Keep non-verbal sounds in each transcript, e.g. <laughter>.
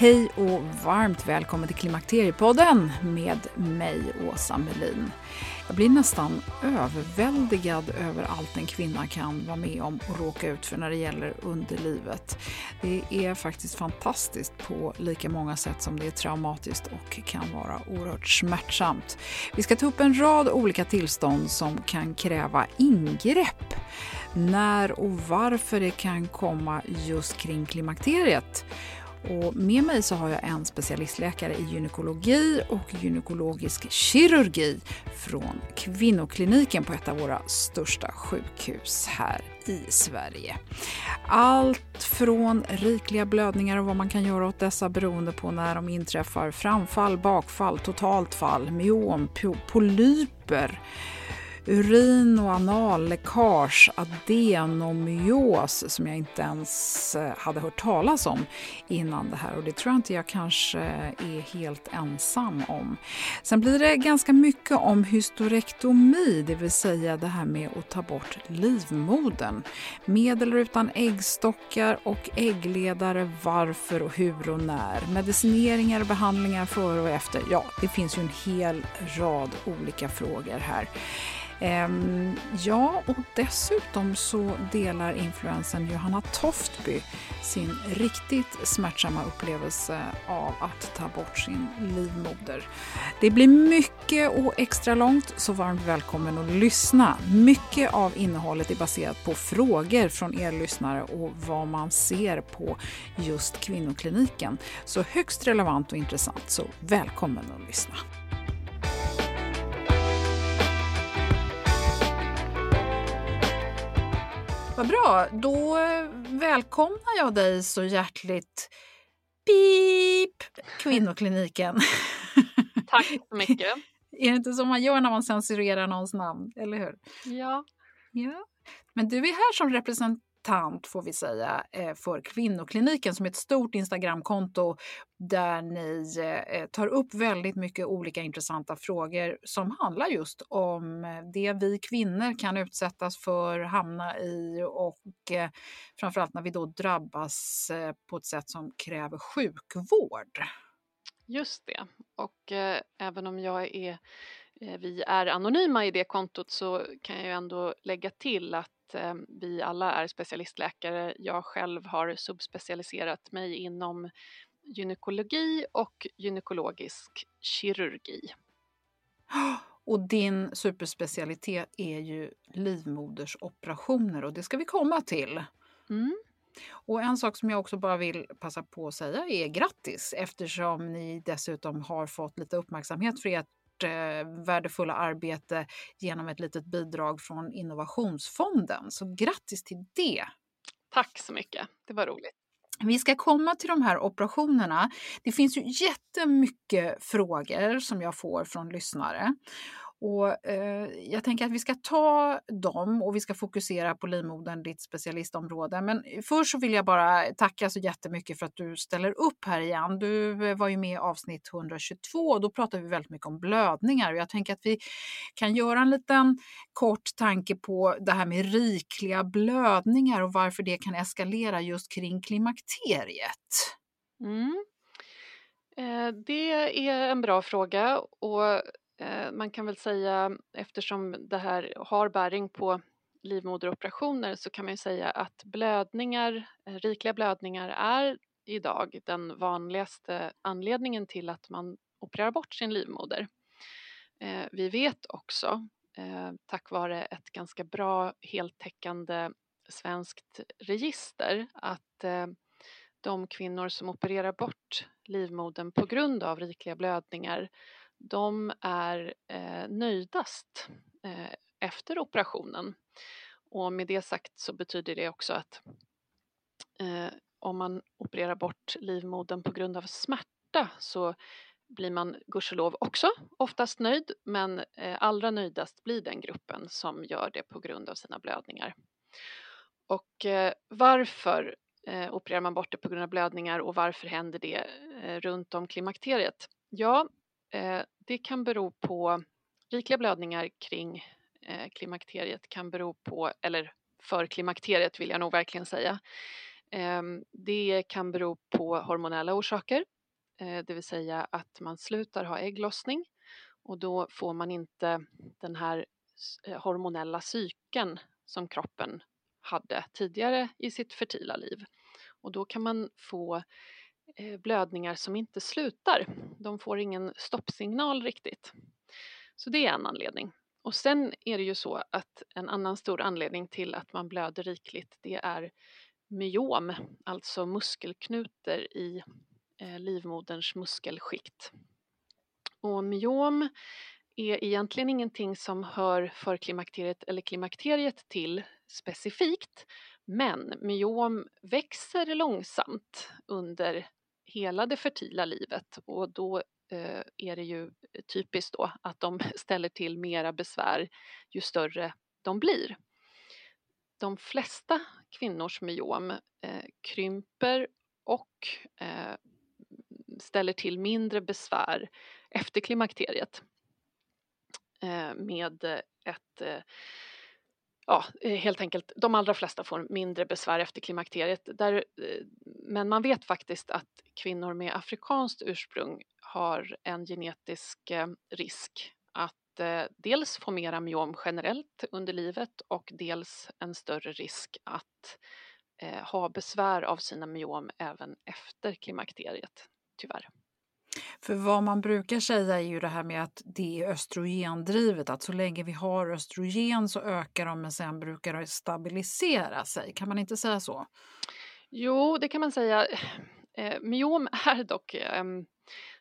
Hej och varmt välkommen till Klimakteriepodden med mig, Åsa Melin. Jag blir nästan överväldigad över allt en kvinna kan vara med om och råka ut för när det gäller underlivet. Det är faktiskt fantastiskt på lika många sätt som det är traumatiskt och kan vara oerhört smärtsamt. Vi ska ta upp en rad olika tillstånd som kan kräva ingrepp. När och varför det kan komma just kring klimakteriet. Och med mig så har jag en specialistläkare i gynekologi och gynekologisk kirurgi från kvinnokliniken på ett av våra största sjukhus här i Sverige. Allt från rikliga blödningar och vad man kan göra åt dessa beroende på när de inträffar, framfall, bakfall, totalt fall, myom, polyper, urin och analläckage, adenomyos som jag inte ens eh, hade hört talas om innan det här och det tror jag inte jag kanske är helt ensam om. Sen blir det ganska mycket om hysterektomi, det vill säga det här med att ta bort livmodern. Med eller utan äggstockar och äggledare, varför och hur och när. Medicineringar och behandlingar före och efter. Ja, det finns ju en hel rad olika frågor här. Ehm, ja, och dessutom så delar influensen Johanna Toftby sin riktigt smärtsamma upplevelse av att ta bort sin livmoder. Det blir mycket och extra långt, så varmt välkommen att lyssna. Mycket av innehållet är baserat på frågor från er lyssnare och vad man ser på just kvinnokliniken. Så högst relevant och intressant, så välkommen att lyssna. Vad bra. Då välkomnar jag dig så hjärtligt. Pip! Kvinnokliniken. <laughs> Tack så mycket. är det inte som man gör när man censurerar någons namn? Eller hur? Ja. ja. Men du är här som representant tant får vi säga eh, för Kvinnokliniken som är ett stort Instagramkonto där ni eh, eh, tar upp väldigt mycket olika intressanta frågor som handlar just om det vi kvinnor kan utsättas för, hamna i och framförallt när vi då drabbas på ett sätt som kräver sjukvård. Just det. Och eh, även om jag är, eh, vi är anonyma i det kontot så kan jag ändå lägga till att eh, vi alla är specialistläkare. Jag själv har subspecialiserat mig inom gynekologi och gynekologisk kirurgi. Och din superspecialitet är ju livmodersoperationer och det ska vi komma till. Mm. Och en sak som jag också bara vill passa på att säga är grattis eftersom ni dessutom har fått lite uppmärksamhet för ert eh, värdefulla arbete genom ett litet bidrag från Innovationsfonden. Så grattis till det! Tack så mycket, det var roligt. Vi ska komma till de här operationerna. Det finns ju jättemycket frågor som jag får från lyssnare. Och, eh, jag tänker att vi ska ta dem och vi ska fokusera på livmodern, ditt specialistområde. Men eh, först så vill jag bara tacka så jättemycket för att du ställer upp här igen. Du eh, var ju med i avsnitt 122 och då pratade vi väldigt mycket om blödningar. Och jag tänker att vi kan göra en liten kort tanke på det här med rikliga blödningar och varför det kan eskalera just kring klimakteriet. Mm. Eh, det är en bra fråga och Eh, man kan väl säga eftersom det här har bäring på livmoderoperationer så kan man ju säga att blödningar, eh, rikliga blödningar är idag den vanligaste anledningen till att man opererar bort sin livmoder. Eh, vi vet också, tack vare ett ganska bra heltäckande svenskt register, att de kvinnor som opererar bort livmodern på grund av rikliga blödningar de är eh, nöjdast eh, efter operationen. Och med det sagt så betyder det också att eh, om man opererar bort livmodern på grund av smärta så blir man gudskelov också oftast nöjd men eh, allra nöjdast blir den gruppen som gör det på grund av sina blödningar. Och eh, varför eh, opererar man bort det på grund av blödningar och varför händer det eh, runt om klimakteriet? Ja, Eh, det kan bero på rikliga blödningar kring eh, klimakteriet kan bero på, eller för klimakteriet vill jag nog verkligen säga. Ehm, det kan bero på hormonella orsaker, eh, det vill säga att man slutar ha ägglossning och då får man inte den här eh, hormonella cykeln som kroppen hade tidigare i sitt fertila liv. Och då kan man få Eh, Eh, blödningar som inte slutar. De får ingen stoppsignal riktigt. Så det är en anledning. Och sen är det ju så att en annan stor anledning till att man blöder rikligt det är myom, alltså muskelknutor i eh, livmoderns muskelskikt. Och myom är egentligen ingenting som hör för klimakteriet eller klimakteriet till specifikt men myom växer långsamt under hela det fertila livet och då eh, är det ju eh, typiskt då att de <laughs> ställer till mera besvär ju större de blir. De flesta kvinnors myom eh, krymper och eh, ställer till mindre besvär efter klimakteriet eh, med ett eh, ja, eh, helt enkelt, de allra flesta får mindre besvär efter klimakteriet. Där, eh, men man vet faktiskt att kvinnor med afrikanskt ursprung har en genetisk eh, risk att dels få mera myom generellt under livet och dels en större risk att ha besvär av sina myom även efter klimakteriet, tyvärr. För vad man brukar säga är ju det här med att det är östrogendrivet, att så länge vi har östrogen så ökar de men sen brukar det stabilisera sig. Kan man inte säga så? Jo, det kan man säga. Eh, myom är dock eh,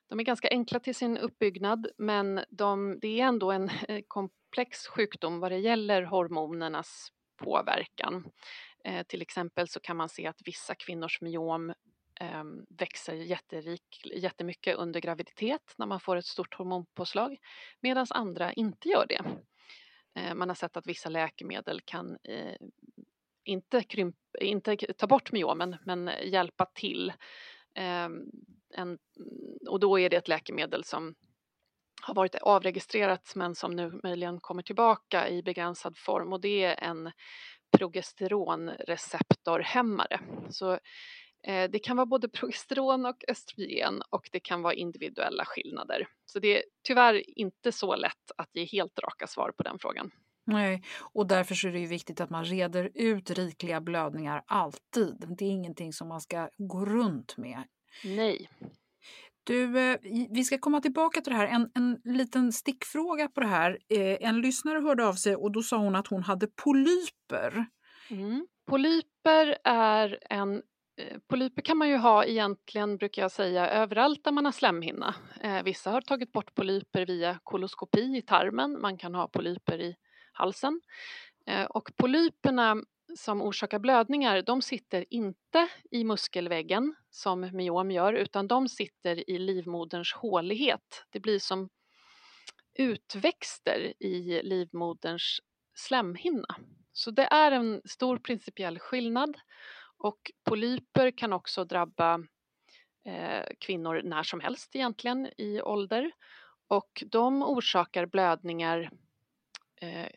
de är ganska enkla till sin uppbyggnad men de, det är ändå en eh, komplex sjukdom vad det gäller hormonernas påverkan. Eh, till exempel så kan man se att vissa kvinnors myom Ehm, växer jätterik, jättemycket under graviditet när man får ett stort hormonpåslag medan andra inte gör det. Eh, man har sett att vissa läkemedel kan eh, inte, krymp, inte ta bort myomen men hjälpa till. Ehm, en, och då är det ett läkemedel som har varit avregistrerat men som nu möjligen kommer tillbaka i begränsad form och det är en progesteronreceptorhämmare. Så det kan vara både progesteron och östrogen och det kan vara individuella skillnader. Så det är tyvärr inte så lätt att ge helt raka svar på den frågan. Nej, och därför är det ju viktigt att man reder ut rikliga blödningar alltid. Det är ingenting som man ska gå runt med. Nej. Du, eh, vi ska komma tillbaka till det här. En, en liten stickfråga på det här. Eh, en lyssnare hörde av sig och då sa hon att hon hade polyper. Mm. Polyper är en Eh, Eh, polyper kan man ju ha egentligen, brukar jag säga, överallt där man har slemhinna. Eh, vissa har tagit bort polyper via koloskopi i tarmen, man kan ha polyper i halsen. Eh, och polyperna som orsakar blödningar, de sitter inte i muskelväggen som myom gör, utan de sitter i livmoderns hålighet. Det blir som utväxter i livmoderns slemhinna. Så det är en stor principiell skillnad och polyper kan också drabba eh, kvinnor när som helst egentligen i ålder och de orsakar blödningar eh,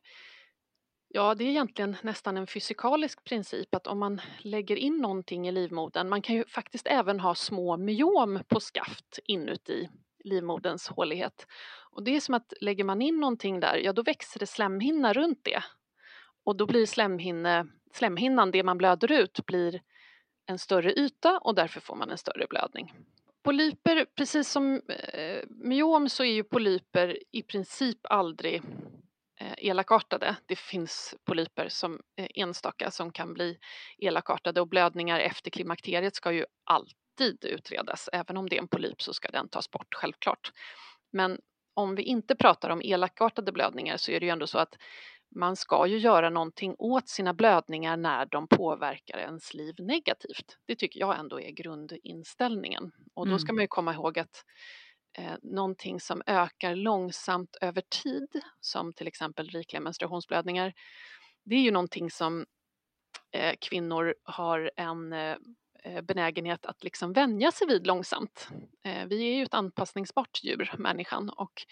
Ja, det är egentligen nästan en fysikalisk princip att om man lägger in någonting i livmodern, man kan ju faktiskt även ha små myom på skaft inuti livmoderns hålighet. Och det är som att lägger man in någonting där, ja då växer det slemhinna runt det. Och då blir slemhinne, slemhinnan, det man blöder ut, blir en större yta och därför får man en större blödning. Polyper, precis som eh, myom så är ju polyper i princip aldrig eh, elakartade. Det finns polyper som eh, enstaka som kan bli elakartade och blödningar efter klimakteriet ska ju alltid utredas. Även om det är en polyp så ska den tas bort, självklart. Men om vi inte pratar om elakartade blödningar så är det ju ändå så att man ska ju göra någonting åt sina blödningar när de påverkar ens liv negativt. Det tycker jag ändå är grundinställningen. Och då ska mm. man ju komma ihåg att eh, någonting som ökar långsamt över tid, som till exempel rikliga menstruationsblödningar, det är ju någonting som eh, kvinnor har en eh, Eh, benägenhet att liksom vänja sig vid långsamt. Eh, vi är ju ett anpassningsbart djur, människan, och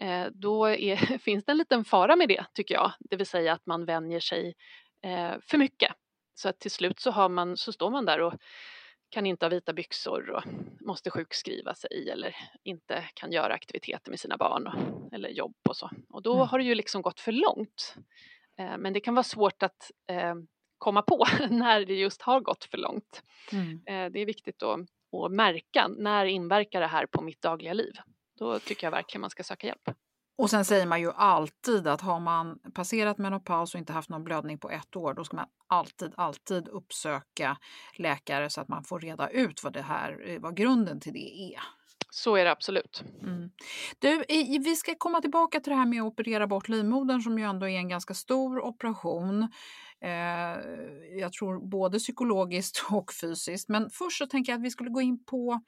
eh, då är, <laughs> finns det en liten fara med det, tycker jag, det vill säga att man vänjer sig för mycket. Så att till slut så, man, så står man där och kan inte ha vita byxor och måste sjukskriva sig eller inte kan göra aktiviteter med sina barn och, eller jobb och så. Och då mm. har det ju liksom gått för långt. Men det kan vara svårt att komma på <laughs> när det just har gått för långt. Mm. Eh, det är viktigt att, att märka när inverkar det här på mitt dagliga liv. Då tycker jag verkligen man ska söka hjälp. Och sen säger man ju alltid att har man passerat menopaus och inte haft någon blödning på ett år, då ska man alltid, alltid uppsöka läkare så att man får reda ut vad det här, vad grunden till det är. Så är det absolut. Mm. Du, vi ska komma tillbaka till det här med att operera bort livmodern som ju ändå är en ganska stor operation. Eh, jag tror både psykologiskt <laughs> och fysiskt. Men först så tänker jag att vi skulle gå in på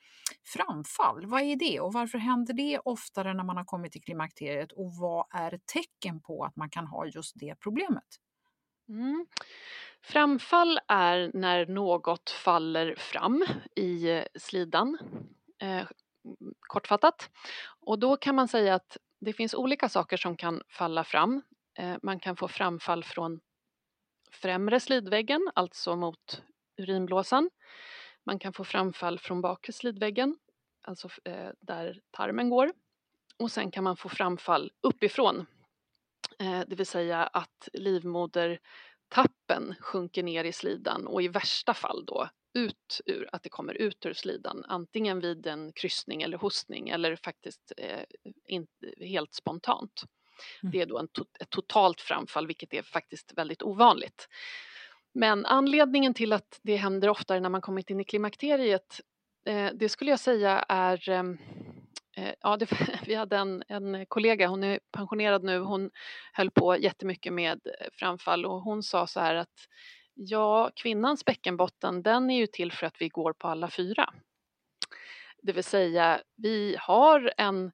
framfall. Vad är det och varför händer det oftare när man har kommit till klimakteriet och vad är tecken på att man kan ha just det problemet? Mm. Framfall är när något faller fram i eh, slidan, eh, kortfattat. Och då kan man säga att det finns olika saker som kan falla fram. Eh, man kan få framfall från främre slidväggen, alltså mot urinblåsan. Man kan få framfall från bakre slidväggen, alltså eh, där tarmen går. Och sen kan man få framfall uppifrån, eh, det vill säga att livmodertappen sjunker ner i slidan och i värsta fall då ut ur, att det kommer ut ur slidan, antingen vid en kryssning eller hostning eller faktiskt eh, in, helt spontant. Mm. Det är då en to ett totalt framfall, vilket är faktiskt väldigt ovanligt. Men anledningen till att det händer oftare när man kommit in i klimakteriet, eh, det skulle jag säga är ehm, eh, Ja, det, <laughs> vi hade en, en kollega, hon är pensionerad nu, hon höll på jättemycket med eh, framfall och hon sa så här att ja, kvinnans bäckenbotten den är ju till för att vi går på alla fyra. Det vill säga, vi har en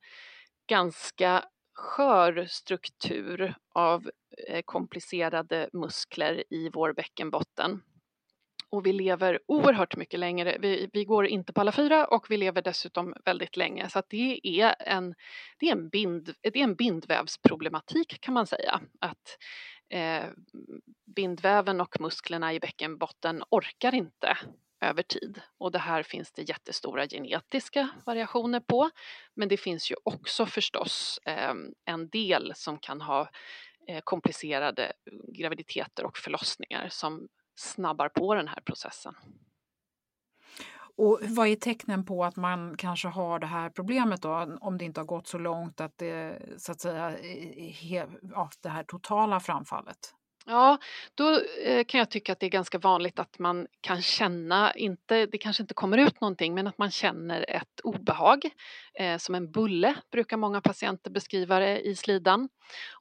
ganska skör struktur av eh, komplicerade muskler i vår bäckenbotten. Och vi lever oerhört mycket längre. Vi, vi, går inte på alla fyra och vi lever dessutom väldigt länge. Så att det, är en, det, är en bind, det är en bindvävsproblematik kan man säga. Att eh, bindväven och musklerna i bäckenbotten orkar inte över tid. Och det här finns det jättestora genetiska variationer på. Men det finns ju också förstås ehm, en del som kan ha eh, komplicerade graviditeter och förlossningar som snabbar på den här processen. Och vad är tecknen på att man kanske har det här problemet då, om det inte har gått så långt att det så att säga, ja, det här totala framfallet? Ja, då eh, kan jag tycka att det är ganska vanligt att man kan känna, inte, det kanske inte kommer ut någonting, men att man känner ett obehag. Eh, som en bulle brukar många patienter beskriva det i slidan.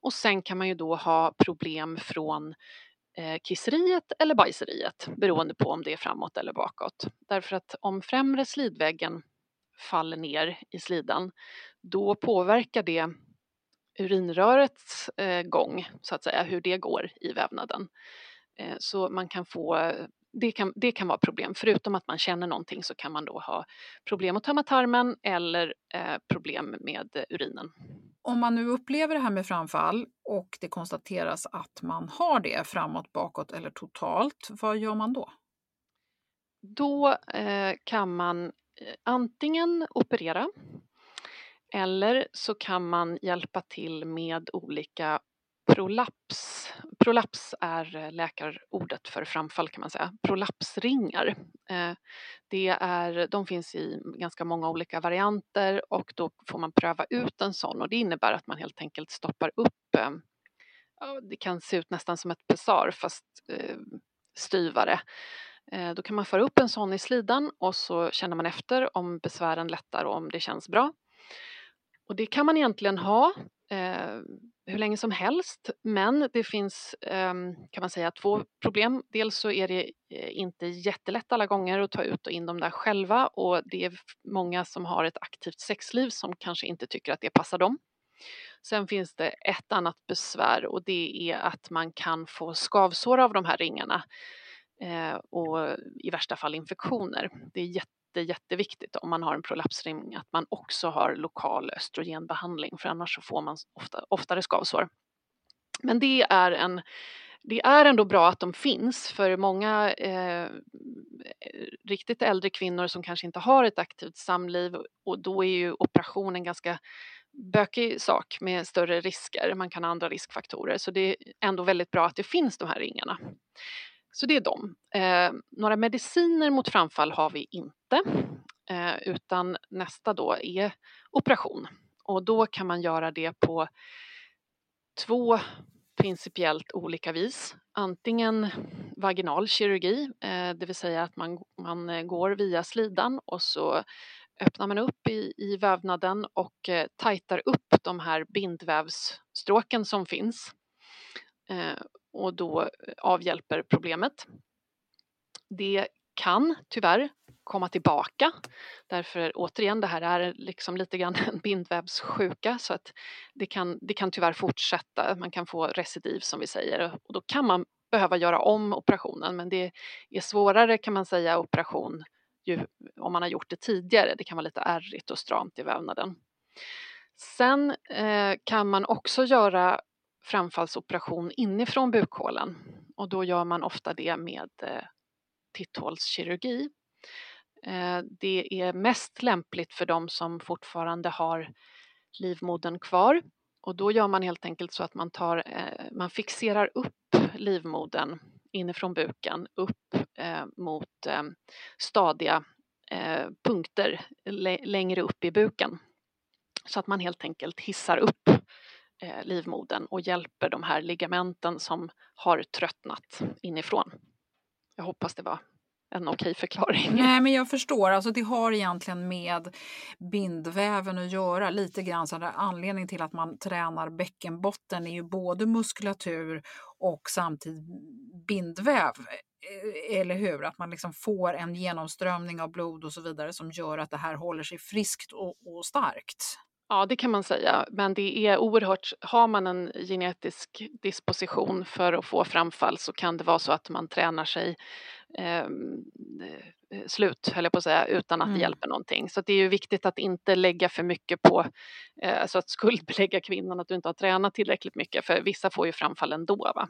Och sen kan man ju då ha problem från eh, kisseriet eller bajseriet beroende på om det är framåt eller bakåt. Därför att om främre slidväggen faller ner i slidan då påverkar det urinrörets eh, gång, så att säga, hur det går i vävnaden. Eh, så man kan få det kan, det kan vara problem. Förutom att man känner någonting så kan man då ha problem att tömma tarmen eller eh, problem med urinen. Om man nu upplever det här med framfall och det konstateras att man har det framåt, bakåt eller totalt, vad gör man då? Då eh, kan man eh, antingen operera eller så kan man hjälpa till med olika prolaps. Prolaps är eh, läkarordet för framfall kan man säga. Prolapsringar. Eh, det är, de finns i ganska många olika varianter och då får man pröva ut en sån och det innebär att man helt enkelt stoppar upp, eh, det kan se ut nästan som ett pessar fast styvare. Då kan man föra upp en sån i slidan och så känner man efter om besvären lättar och om det känns bra. Och det kan man egentligen ha eh, hur länge som helst men det finns eh, kan man säga två problem. Dels så är det eh, inte jättelätt alla gånger att ta ut och in dem där själva och det är många som har ett aktivt sexliv som kanske inte tycker att det passar dem. Sen finns det ett annat besvär och det är att man kan få skavsår av de här ringarna eh, och i värsta fall infektioner. Det är jätte jätteviktigt om man har en prolapsring att man också har lokal östrogenbehandling för annars så får man ofta, oftare skavsår. Men det är en det är ändå bra att de finns för många eh, riktigt äldre kvinnor som kanske inte har ett aktivt samliv och då är ju operation en ganska bökig sak med större risker. Man kan ha andra riskfaktorer så det är ändå väldigt bra att det finns de här ringarna. Så det är de. Eh, några mediciner mot framfall har vi inte eh, utan nästa då är operation och då kan man göra det på två principiellt olika vis. Antingen vaginal kirurgi, eh, det vill säga att man, man eh, går via slidan och så öppnar man upp i, i vävnaden och eh, tajtar upp de här bindvävsstråken som finns. Eh, och då eh, avhjälper problemet. Det kan tyvärr komma tillbaka därför återigen det här är liksom lite grann <laughs> en bindvävssjuka så att det kan, det kan tyvärr fortsätta, man kan få recidiv som vi säger och då kan man behöva göra om operationen men det är svårare kan man säga operation ju, om man har gjort det tidigare, det kan vara lite ärrigt och stramt i vävnaden. Sen eh, kan man också göra framfallsoperation inifrån bukhålan. Och då gör man ofta det med eh, titthålskirurgi. Eh, det är mest lämpligt för de som fortfarande har livmodern kvar. Och då gör man helt enkelt så att man, tar, eh, man fixerar upp livmodern inifrån buken upp mot stadiga punkter längre upp i buken. Så att man helt enkelt hissar upp livmodern och hjälper de här ligamenten som har tröttnat inifrån. Jag hoppas det var en okej förklaring. Nej, <laughs> men jag förstår. Alltså, det har egentligen med bindväven att göra. Lite grann så där, anledningen till att man tränar bäckenbotten är ju både muskulatur och samtidigt bindväv. Eh, eller hur? Att man liksom får en genomströmning av blod och så vidare som gör att det här håller sig friskt och, och starkt. Ja, det kan man säga, men det är oerhört, har man en genetisk disposition för att få framfall så kan det vara så att man tränar sig ehm, eh, slut, höll jag på att säga, utan att mm. det hjälper någonting. Så det är ju viktigt att inte lägga för mycket på, eh, alltså att <laughs> skuldbelägga kvinnan att du inte har tränat tillräckligt mycket, för vissa får ju framfall ändå. Va?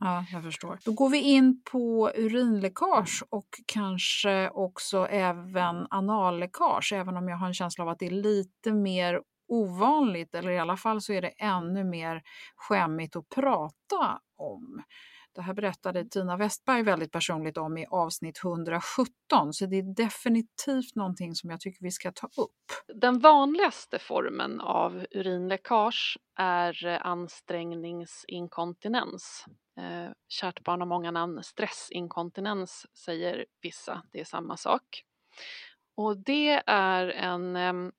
Ja, jag förstår. Då går vi in på urinläckage och kanske också även analläckage, även om jag har en känsla av att det är lite mer ovanligt, eller i alla fall så är det ännu mer skämmigt att prata om. Det här berättade Tina Westberg väldigt personligt om i avsnitt 117, så det är definitivt någonting som jag tycker vi ska ta upp. Den vanligaste formen av urinläckage är eh, ansträngningsinkontinens. Eh, kärt barn har många namn, stressinkontinens säger vissa, det är samma sak. Och det är en, ehm,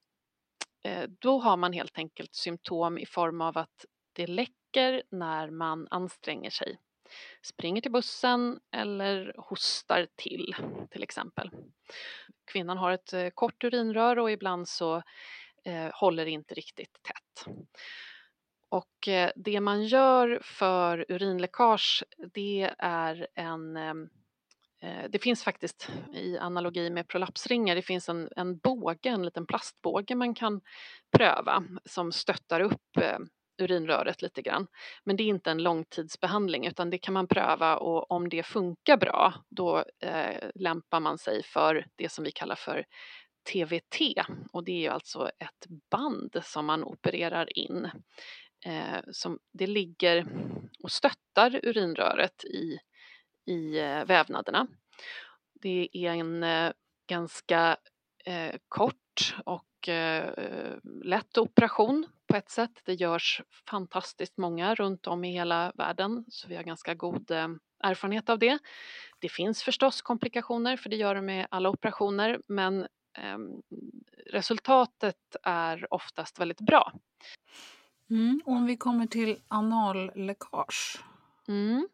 eh, då har man helt enkelt symptom i form av att det läcker när man anstränger sig springer till bussen eller hostar till, till exempel. Kvinnan har ett eh, kort urinrör och ibland så eh, håller det inte riktigt tätt. Och eh, det man gör för urinläckage det är en ehm, eh, det finns faktiskt i analogi med prolapsringar, det finns en, en båge, en liten plastbåge man kan pröva som stöttar upp eh, urinröret lite grann. Men det är inte en långtidsbehandling utan det kan man pröva och om det funkar bra då eh, lämpar man sig för det som vi kallar för TVT och det är ju alltså ett band som man opererar in. Eh, som det ligger och stöttar urinröret i, i eh, vävnaderna. Det är en eh, ganska eh, kort och eh, lätt operation på ett sätt. Det görs fantastiskt många runt om i hela världen så vi har ganska god eh, erfarenhet av det. Det finns förstås komplikationer för det gör det med alla operationer men eh, resultatet är oftast väldigt bra. Mm, om vi kommer till analläckage? Mm.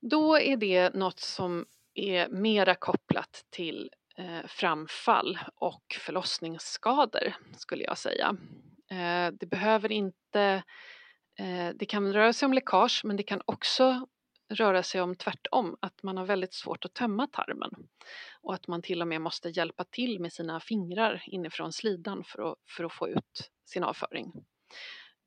Då är det något som är mera kopplat till eh, framfall och förlossningsskador skulle jag säga. Eh, det behöver inte, eh, det kan röra sig om läckage men det kan också röra sig om tvärtom, att man har väldigt svårt att tömma tarmen och att man till och med måste hjälpa till med sina fingrar inifrån slidan för att, för att få ut sin avföring.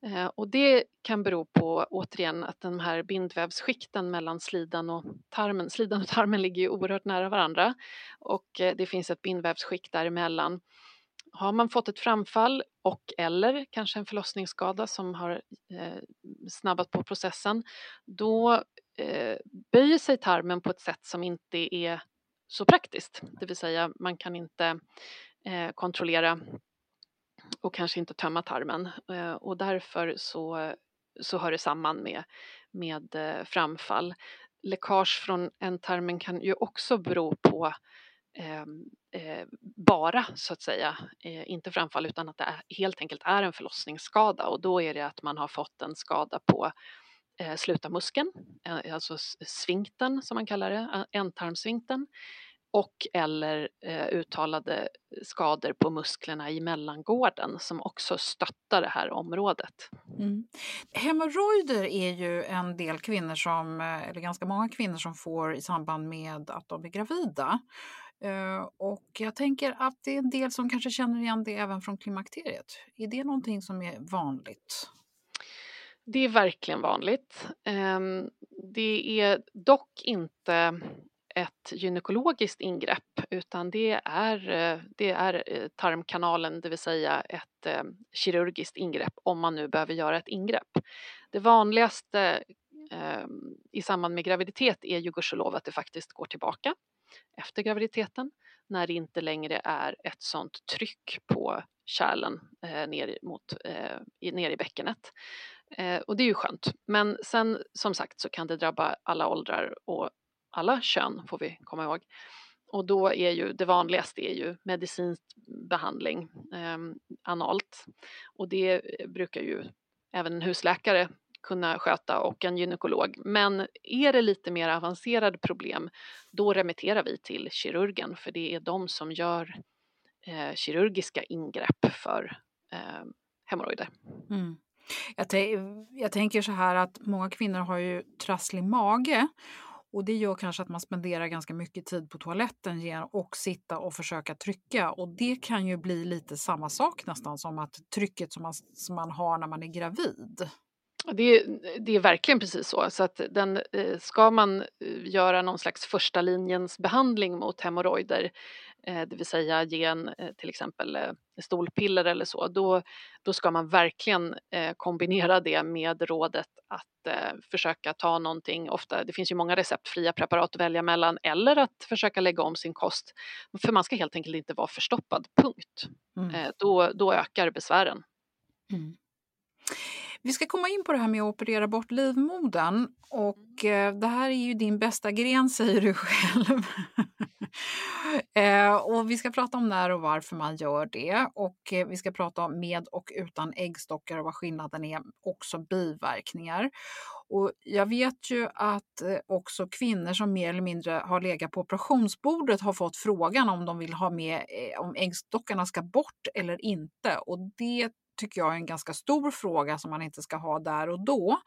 Eh, och det kan bero på återigen att de här bindvävsskikten mellan slidan och tarmen, slidan och tarmen ligger ju oerhört nära varandra och eh, det finns ett bindvävsskikt däremellan har man fått ett framfall och eller kanske en förlossningsskada som har eh, snabbat på processen, då eh, böjer sig tarmen på ett sätt som inte är så praktiskt. Det vill säga man kan inte eh, kontrollera och kanske inte tömma tarmen eh, och därför så, så hör det samman med, med eh, framfall. Läckage från ändtarmen kan ju också bero på Ehm, eh, bara så att säga, eh, inte framfall utan att det är, helt enkelt är en förlossningsskada och då är det att man har fått en skada på eh, slutamuskeln, eh, alltså svinkten som man kallar det, ändtarmssvinkten och eller eh, uttalade skador på musklerna i mellangården som också stöttar det här området. Mm. Hemorrojder är ju en del kvinnor som, eh, eller ganska många kvinnor som får i samband med att de är gravida. Eh, och jag tänker att det är en del som kanske känner igen det även från klimakteriet. Är det någonting som är vanligt? Det är verkligen vanligt. Ehm, det är dock inte ett gynekologiskt ingrepp utan det är, eh, det är eh, tarmkanalen, det vill säga ett kirurgiskt ingrepp om man nu behöver göra ett ingrepp. Det vanligaste ehm, i samband med graviditet är ju gudskelov att det faktiskt går tillbaka efter graviditeten när det inte längre är ett sånt tryck på kärlen eh, ner, mot, eh, ner i bäckenet. Eh, och det är ju skönt. Men sen som sagt så kan det drabba alla åldrar och alla kön får vi komma ihåg. Och då är ju det vanligaste är ju medicinsk behandling eh, analt och det brukar ju även en husläkare kunna sköta och en gynekolog. Men är det lite mer avancerade problem då remitterar vi till kirurgen för det är de som gör eh, kirurgiska ingrepp för eh, hemorrojder. Mm. Jag, jag, tänker så här att många kvinnor har ju trasslig mage och det gör kanske att man spenderar ganska mycket tid på toaletten och sitta och försöka trycka. Och det kan ju bli lite samma sak nästan som att trycket som man, som man har när man är gravid. Det är, det är verkligen precis så. så att den, eh, ska man eh, göra någon slags första linjens behandling mot hemorrojder Eh, det vill säga ge en till exempel stolpiller eller så, då, då ska man verkligen kombinera det med rådet att försöka ta någonting, ofta, det finns ju många receptfria preparat att välja mellan, eller att försöka lägga om sin kost. För man ska helt enkelt inte vara förstoppad, punkt. Mm. Då, då ökar besvären. Mm. Vi ska komma in på det här med att operera bort livmodern och eh, det här är ju din bästa gren säger du själv. <laughs> eh, och vi ska prata om när och varför man gör det och eh, vi ska prata om med och utan äggstockar och vad skillnaden är, också biverkningar. Och jag vet ju att också kvinnor som mer eller mindre har legat på operationsbordet har fått frågan om de vill ha med om äggstockarna ska bort eller inte. Och det tycker jag är en ganska stor fråga som man inte ska ha där och då.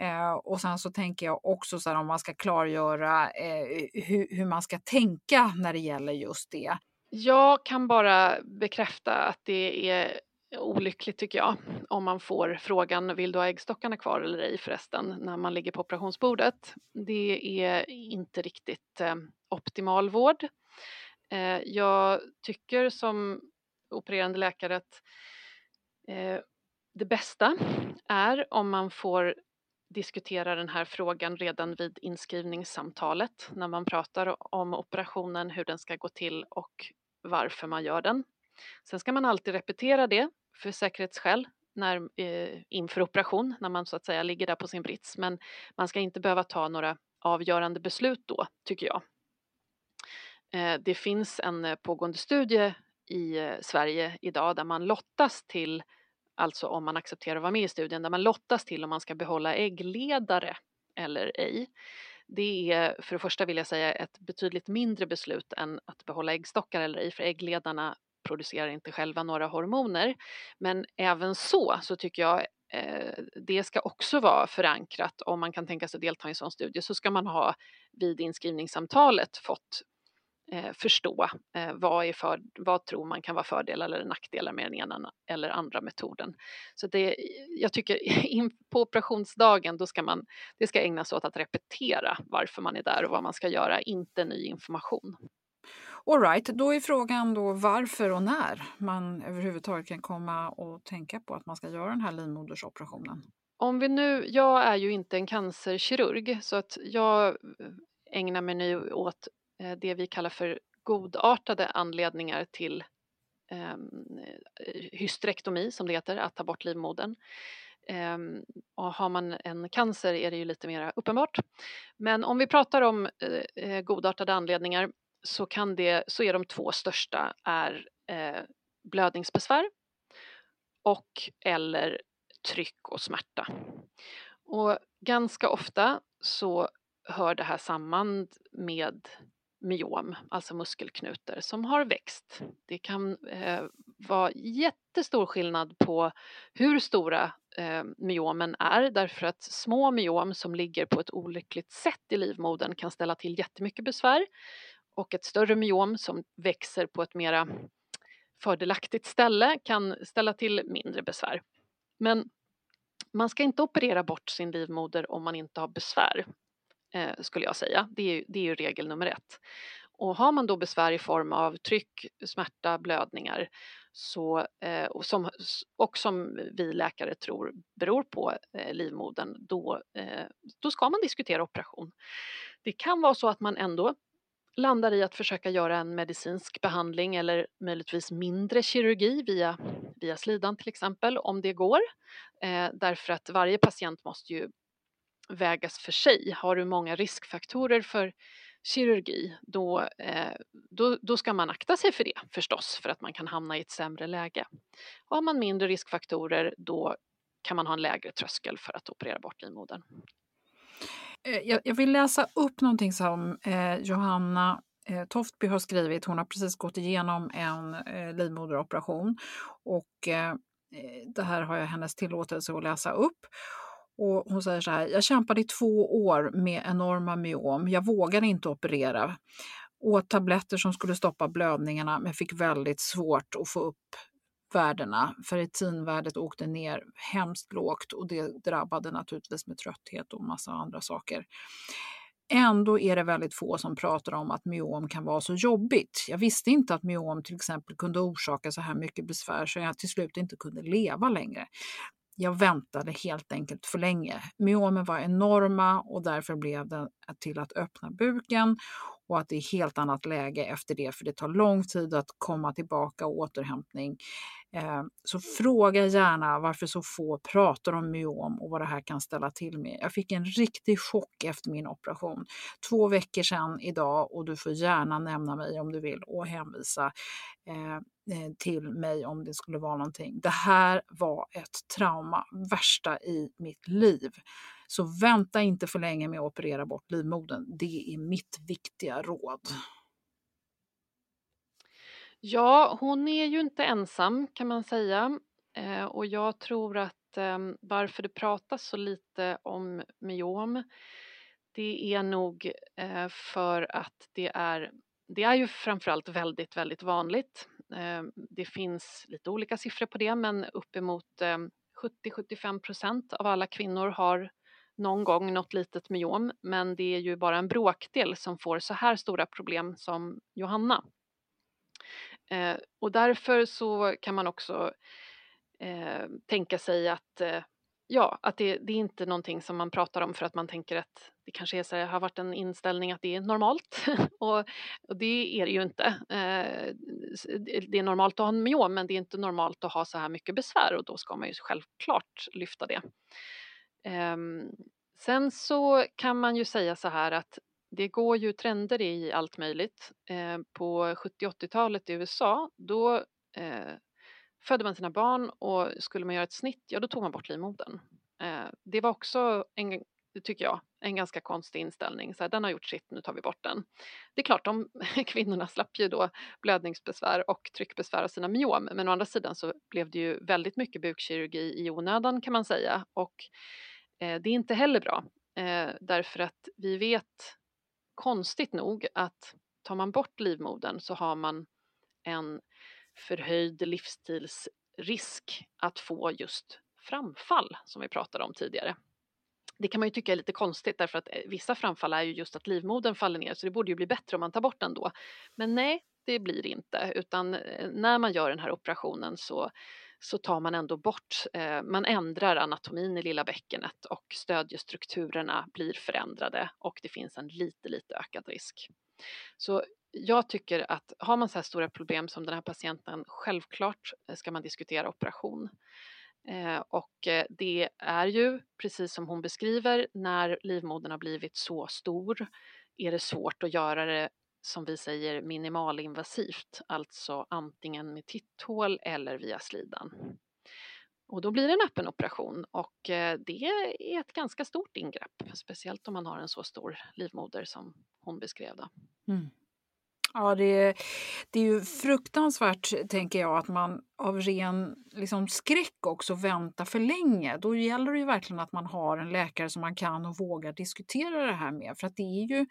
Eh, och sen så tänker jag också så här, om man ska klargöra eh, hur, hur man ska tänka när det gäller just det. Jag kan bara bekräfta att det är olyckligt tycker jag om man får frågan vill du ha äggstockarna kvar eller ej förresten när man ligger på operationsbordet. Det är inte riktigt eh, optimal vård. Eh, jag tycker som opererande läkare att Eh, det bästa är om man får diskutera den här frågan redan vid inskrivningssamtalet när man pratar om operationen, hur den ska gå till och varför man gör den. Sen ska man alltid repetera det för säkerhetsskäl när, eh, inför operation när man så att säga ligger där på sin brits men man ska inte behöva ta några avgörande beslut då, tycker jag. Eh, det finns en eh, pågående studie i eh, Sverige idag där man lottas till alltså om man accepterar att vara med i studien, där man lottas till om man ska behålla äggledare eller ej. Det är för det första vill jag säga ett betydligt mindre beslut än att behålla äggstockar eller ej, för äggledarna producerar inte själva några hormoner. Men även så, så tycker jag eh, det ska också vara förankrat. Om man kan tänka sig att delta i en sån studie så ska man ha vid inskrivningssamtalet fått eh, förstå eh, vad, är för, vad tror man kan vara fördelar eller nackdelar med den ena eller andra metoden. Så det, jag tycker <laughs> in på operationsdagen då ska man, det ska ägnas åt att repetera varför man är där och vad man ska göra, inte ny information. Alright, då är frågan då varför och när man överhuvudtaget kan komma och tänka på att man ska göra den här livmodersoperationen. Om vi nu, jag är ju inte en cancerkirurg så att jag ägnar mig nu åt Eh, Eh, det vi kallar för godartade anledningar till ehm, eh, hysterektomi som det heter, att ta bort livmodern. Eh, och har man en cancer är det ju lite mer uppenbart. Men om vi pratar om eh, eh, godartade anledningar så, kan det, så är de två största är eh, blödningsbesvär och eller tryck och smärta. och ganska ofta så hör det här samman med myom, alltså muskelknutor som har växt. Det kan eh, vara jättestor skillnad på hur stora eh, myomen är därför att små myom som ligger på ett olyckligt sätt i livmodern kan ställa till jättemycket besvär och ett större myom som växer på ett mera fördelaktigt ställe kan ställa till mindre besvär. Men man ska inte operera bort sin livmoder om man inte har besvär, eh, skulle jag säga. Det är, det är ju regel nummer ett. Och har man då besvär i form av tryck, smärta, blödningar så, eh, och, som, och som vi läkare tror beror på eh, livmodern, då, eh, då ska man diskutera operation. Det kan vara så att man ändå landar i att försöka göra en medicinsk behandling eller möjligtvis mindre kirurgi via, via slidan till exempel om det går. Eh, därför att varje patient måste ju vägas för sig. Har du många riskfaktorer för kirurgi då, eh, då, då ska man akta sig för det förstås för att man kan hamna i ett sämre läge. Har man mindre riskfaktorer då kan man ha en lägre tröskel för att operera bort livmodern. Eh, jag, jag vill läsa upp någonting som eh, Johanna eh, Toftby har skrivit. Hon har precis gått igenom en eh, livmoderoperation och eh, eh det här har jag hennes tillåtelse att läsa upp. Och hon säger så här, jag kämpade i två år med enorma myom. Jag vågade inte operera. Åt tabletter som skulle stoppa blödningarna men fick väldigt svårt att få upp värdena. Ferritinvärdet åkte ner hemskt lågt och det drabbade naturligtvis med trötthet och massa andra saker. Ändå är det väldigt få som pratar om att myom kan vara så jobbigt. Jag visste inte att myom till exempel kunde orsaka så här mycket besvär så jag till slut inte kunde leva längre. Jag väntade helt enkelt för länge. Myomen var enorma och därför blev det till att öppna buken och att det är helt annat läge efter det för det tar lång tid att komma tillbaka och återhämtning. Eh, så fråga gärna varför så få pratar om myom och vad det här kan ställa till med. Jag fick en riktig chock efter min operation. Två veckor sedan idag och du får gärna nämna mig om du vill och hänvisa eh, eh, till mig om det skulle vara någonting. Det här var ett trauma, värsta i mitt liv. Så vänta inte för länge med att operera bort livmodern. Det är mitt viktiga råd. Ja, hon är ju inte ensam kan man säga. Eh, och jag tror att eh, varför det pratas så lite om myom det är nog eh, för att det är, det är ju framförallt väldigt, väldigt vanligt. Eh, det finns lite olika siffror på det men uppemot eh, 70-75 procent av alla kvinnor har någon gång något litet myom men det är ju bara en bråkdel som får så här stora problem som Johanna. Eh, och därför så kan man också eh, tänka sig att eh, ja, att det, det, är inte någonting som man pratar om för att man tänker att det kanske är så här, har varit en inställning att det är normalt <laughs> och, och, det är det ju inte. Eh, det är normalt att ha en myom men det är inte normalt att ha så här mycket besvär och då ska man ju självklart lyfta det. Eh, sen så kan man ju säga så här att det går ju trender i allt möjligt. Eh, på 70-80-talet i USA då eh, födde man sina barn och skulle man göra ett snitt, ja då tog man bort livmodern. Eh, det var också en, tycker jag, en ganska konstig inställning. Så här, den har gjort sitt, nu tar vi bort den. Det är klart, de <laughs> kvinnorna slapp ju då blödningsbesvär och tryckbesvär av sina myom, men å andra sidan så blev det ju väldigt mycket bukkirurgi i onödan kan man säga och eh, det är inte heller bra eh, därför att vi vet konstigt nog att tar man bort livmodern så har man en förhöjd livsstilsrisk att få just framfall som vi pratade om tidigare. Det kan man ju tycka är lite konstigt därför att eh, vissa framfall är ju just att livmodern faller ner så det borde ju bli bättre om man tar bort den då. Men nej, det blir det inte utan eh, när man gör den här operationen så så tar man ändå bort, eh, man ändrar anatomin i lilla bäckenet och stödjestrukturerna blir förändrade och det finns en lite, lite ökad risk. Så jag tycker att har man så här stora problem som den här patienten, självklart eh, ska man diskutera operation. Eh, och eh, det är ju, precis som hon beskriver, när livmodern har blivit så stor är det svårt att göra det som vi säger minimalinvasivt, alltså antingen med titthål eller via slidan. Och då blir det en öppen operation och eh, det är ett ganska stort ingrepp, speciellt om man har en så stor livmoder som hon beskrev. Då. Mm. Ja, det är, det är ju fruktansvärt, tänker jag, att man av ren liksom, skräck också väntar för länge. Då gäller det ju verkligen att man har en läkare som man kan och vågar diskutera det här med. För att det är ju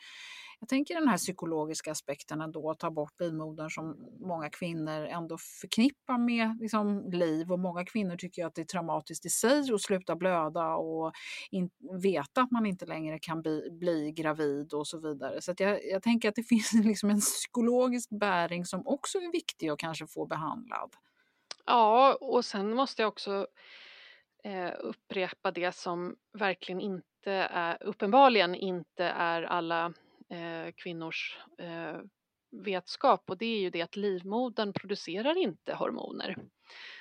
jag tänker den här psykologiska aspekten ändå, att ta bort livmodern som många kvinnor ändå förknippar med liksom, liv och många kvinnor tycker att det är traumatiskt i sig att sluta blöda och in, veta att man inte längre kan bli, bli gravid och så vidare. Så jag, jag, tänker att det <laughs> finns liksom en psykologisk bäring som också är viktig att kanske få behandlad. Ja, och sen måste jag också eh, upprepa det som verkligen inte är, uppenbarligen inte är alla eh, kvinnors eh, vetskap och det är ju det att livmodern producerar inte hormoner.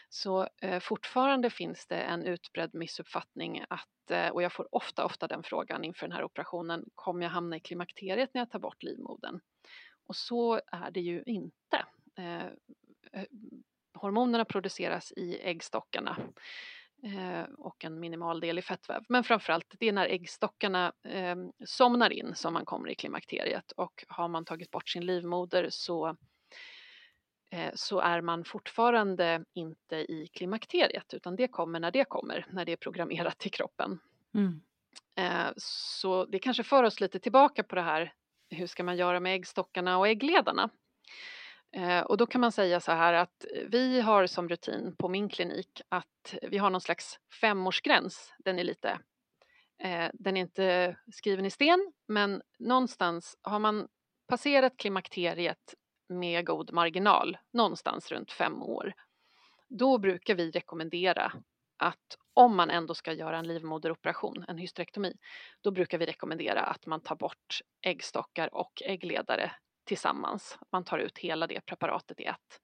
Så eh, fortfarande finns det en utbredd missuppfattning att, eh, och jag får ofta, ofta den frågan inför den här operationen, kommer jag hamna i klimakteriet när jag tar bort livmodern? Och så är det ju inte. Eh, eh hormonerna produceras i äggstockarna Eh, och en minimal del i fettväv. Men framförallt det är när äggstockarna eh, somnar in som man kommer i klimakteriet och har man tagit bort sin livmoder så eh, så är man fortfarande inte i klimakteriet utan det kommer när det kommer, när det är programmerat i kroppen. Mm. Eh, så det kanske för oss lite tillbaka på det här, hur ska man göra med äggstockarna och äggledarna? Eh, och då kan man säga så här att vi har som rutin på min klinik att vi har någon slags femårsgräns. Den är lite, eh, den är inte skriven i sten, men någonstans har man passerat klimakteriet med god marginal, någonstans runt fem år, då brukar vi rekommendera att om man ändå ska göra en livmoderoperation, en hysterektomi, då brukar vi rekommendera att man tar bort äggstockar och äggledare tillsammans. Man tar ut hela det preparatet i ett.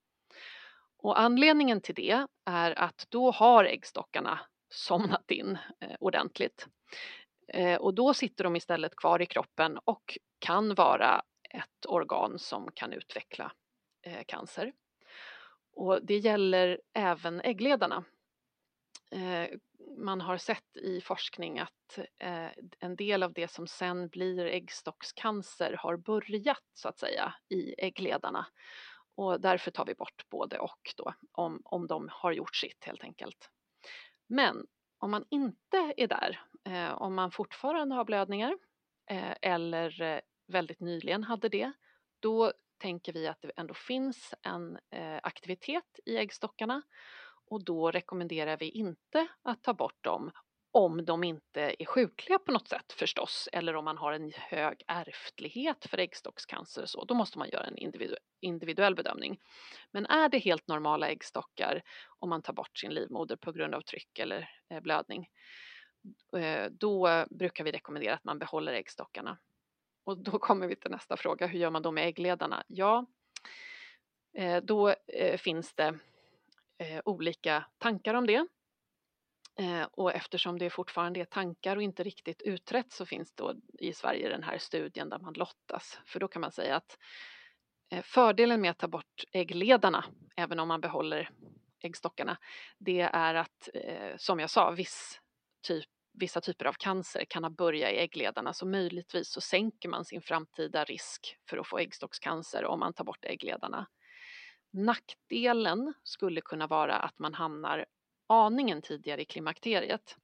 Och anledningen till det är att då har äggstockarna somnat in eh, ordentligt. Eh, och då sitter de istället kvar i kroppen och kan vara ett organ som kan utveckla eh, cancer. Och det gäller även äggledarna. Eh, man har sett i forskning att eh, en del av det som sen blir äggstockscancer har börjat så att säga i äggledarna och därför tar vi bort både och då om, om de har gjort sitt helt enkelt. Men om man inte är där, eh, om man fortfarande har blödningar eh, eller eh, väldigt nyligen hade det, då tänker vi att det ändå finns en eh, aktivitet i äggstockarna och då rekommenderar vi inte att ta bort dem om de inte är sjukliga på något sätt förstås eller om man har en hög ärftlighet för äggstockscancer så, då måste man göra en individu individuell bedömning. Men är det helt normala äggstockar om man tar bort sin livmoder på grund av tryck eller eh, blödning, eh, då brukar vi rekommendera att man behåller äggstockarna. Och då kommer vi till nästa fråga, hur gör man då med äggledarna? Ja, eh, då eh, finns det eh, olika tankar om det. Eh, och eftersom det fortfarande är tankar och inte riktigt utrett så finns då i Sverige den här studien där man lottas. För då kan man säga att eh, fördelen med att ta bort äggledarna, även om man behåller äggstockarna, det är att, eh, som jag sa, viss typ vissa typer av cancer kan ha börjat i äggledarna så möjligtvis så sänker man sin framtida risk för att få äggstockscancer om man tar bort äggledarna. Nackdelen skulle kunna vara att man hamnar aningen tidigare i klimakteriet.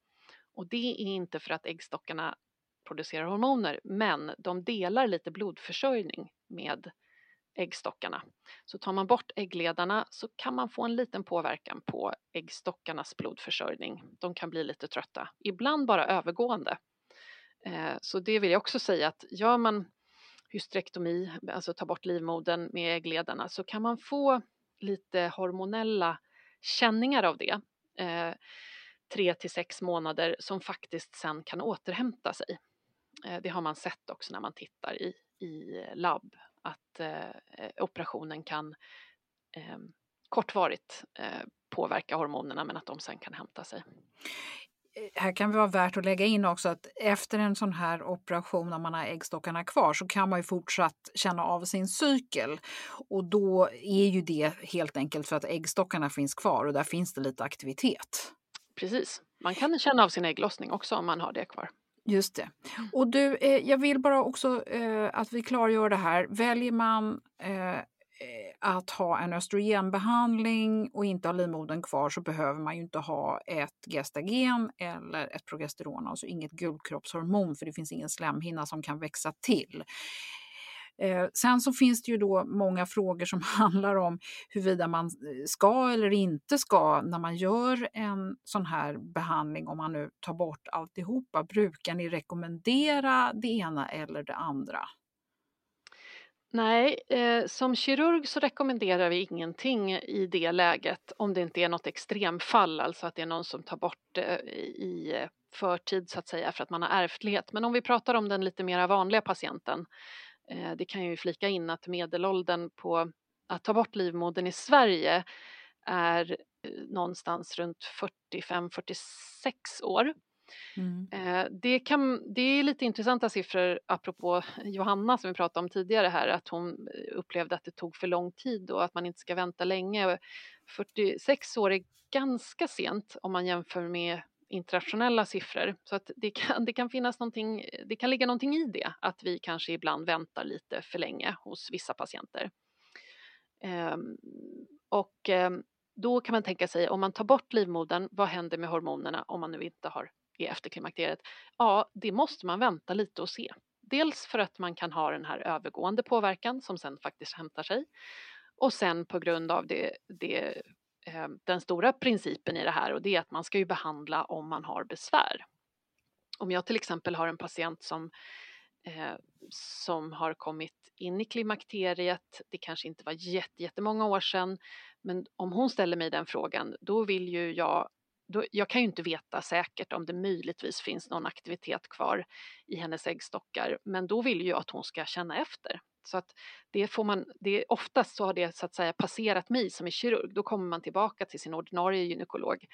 Och det är inte för att äggstockarna producerar hormoner, men de delar lite blodförsörjning med äggstockarna. Så tar man bort äggledarna så kan man få en liten påverkan på äggstockarnas blodförsörjning. De kan bli lite trötta, ibland bara övergående. Eh, så det vill jag också säga att gör man hysterektomi, alltså ta bort livmodern med äggledarna, så kan man få lite hormonella känningar av det. Eh, tre till sex månader som faktiskt sen kan återhämta sig. Eh, det har man sett också när man tittar i, i labb att eh, operationen kan eh, kortvarigt eh, påverka hormonerna men att de sen kan hämta sig här kan det vara värt att lägga in också att efter en sån här operation, när man har äggstockarna kvar, så kan man ju fortsatt känna av sin cykel. Och då är ju det helt enkelt för att äggstockarna finns kvar och där finns det lite aktivitet. Precis. Man kan känna av sin ägglossning också om man har det kvar. Just det. Och du, eh, jag vill bara också eh, att vi klargör det här. Väljer man eh, att ha en östrogenbehandling och inte ha livmodern kvar så behöver man ju inte ha ett gestagen eller ett progesteron, alltså inget guldkroppshormon för det finns ingen slemhinna som kan växa till. Eh, sen så finns det ju då många frågor som <laughs> handlar om huruvida man eh, ska eller inte ska när man gör en sån här behandling, om man nu tar bort alltihopa. Brukar ni rekommendera det ena eller det andra? Nej, eh, som kirurg så rekommenderar vi ingenting i det läget om det inte är något extremfall, alltså att det är någon som tar bort eh, i eh, förtid så att säga för att man har ärftlighet. Men om vi pratar om den lite mer vanliga patienten Eh, det kan ju flika in att medelåldern på att ta bort livmodern i Sverige är eh, någonstans runt 45-46 år. Mm. Eh, det, kan, det är lite intressanta siffror apropå Johanna som vi pratade om tidigare här att hon eh, upplevde att det tog för lång tid och att man inte ska vänta länge. 46 år är ganska sent om man jämför med internationella siffror. Så att det kan, det kan finnas någonting, det kan ligga någonting i det, att vi kanske ibland väntar lite för länge hos vissa patienter. Um, och ehm, då kan man tänka sig, om man tar bort livmodern, vad händer med hormonerna om man nu inte har är efter klimakteriet? Ja, det måste man vänta lite och se. Dels för att man kan ha den här övergående påverkan som sen faktiskt hämtar sig och sen på grund av det, det eh, den stora principen i det här och det är att man ska ju behandla om man har besvär. Om jag till exempel har en patient som, eh, som har kommit in i klimakteriet, det kanske inte var jättemånga år sedan, men om hon ställer mig den frågan, då vill ju jag då, jag kan ju inte veta säkert om det möjligtvis finns någon aktivitet kvar i hennes äggstockar, men då vill ju jag att hon ska känna efter. Så att det får man, det, oftast så har det så att säga passerat mig som är kirurg, då kommer man tillbaka till sin ordinarie gynekolog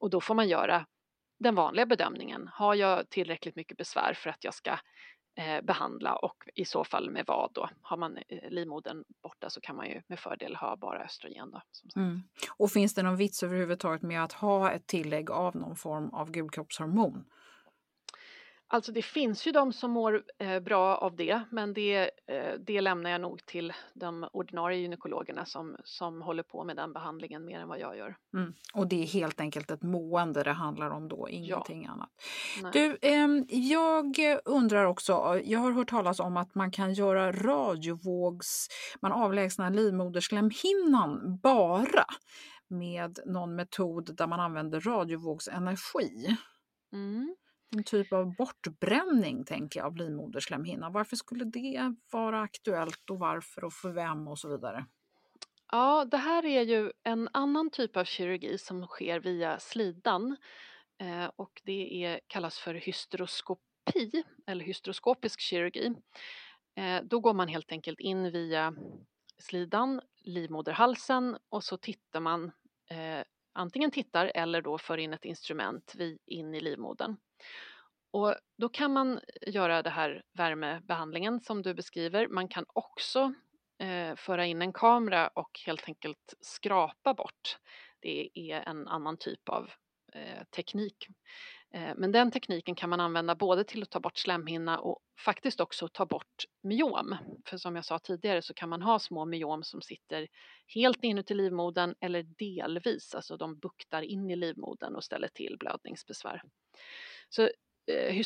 och då får man göra den vanliga bedömningen. Har jag tillräckligt mycket besvär för att jag ska Eh, behandla och i så fall med vad då? Har man eh, livmodern borta så kan man ju med fördel ha bara östrogen. Då, mm. Och finns det någon vits överhuvudtaget med att ha ett tillägg av någon form av gulkroppshormon? Alltså det finns ju de som mår eh, bra av det, men det, eh, det lämnar jag nog till de ordinarie gynekologerna som, som håller på med den behandlingen mer än vad jag gör. Mm. Och det är helt enkelt ett mående det handlar om då, ingenting ja. annat. Nej. Du, eh, jag undrar också, jag har hört talas om att man kan göra radiovågs, man avlägsnar livmoderslemhinnan bara med någon metod där man använder radiovågsenergi. Mm en typ av bortbränning tänker jag, av livmoderslemhinnan. Varför skulle det vara aktuellt och varför och för vem och så vidare? Ja, det här är ju en annan typ av kirurgi som sker via slidan eh, och det är, kallas för hysteroskopi eller hysteroskopisk kirurgi. Eh, då går man helt enkelt in via slidan, livmoderhalsen och så tittar man antingen tittar eller då för in ett instrument in i livmodern. Och då kan man eh, göra det här värmebehandlingen som du beskriver. Man kan också eh, föra in en kamera och helt enkelt skrapa bort. Det är en annan typ av eh, teknik. Eh, men den tekniken kan man använda både till att ta bort slemhinna och faktiskt också ta bort myom. För som jag sa tidigare så kan man ha små myom som sitter helt inuti livmodern eller delvis, alltså de buktar in i livmodern och ställer till blödningsbesvär. Så eh,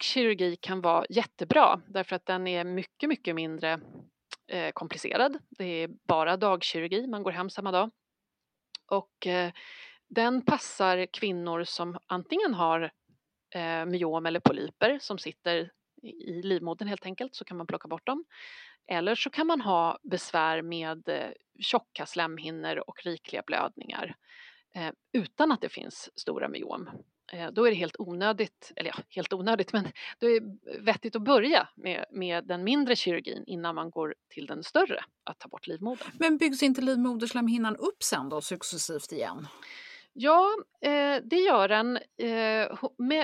kirurgi kan vara jättebra därför att den är mycket, mycket mindre eh, komplicerad. Det är bara dagkirurgi, man går hem samma dag. Och eh, den passar kvinnor som antingen har eh, myom eller polyper som sitter i livmodern helt enkelt, så kan man plocka bort dem. Eller så kan man ha besvär med eh, tjocka slemhinnor och rikliga blödningar eh, utan att det finns stora myom. Eh, då är det helt onödigt, eller ja, helt onödigt, men då är det vettigt att börja med, med den mindre kirurgin innan man går till den större, att ta bort livmodern. Men byggs inte livmoderslemhinnan upp sen då successivt igen? Ja, eh, det gör den, eh,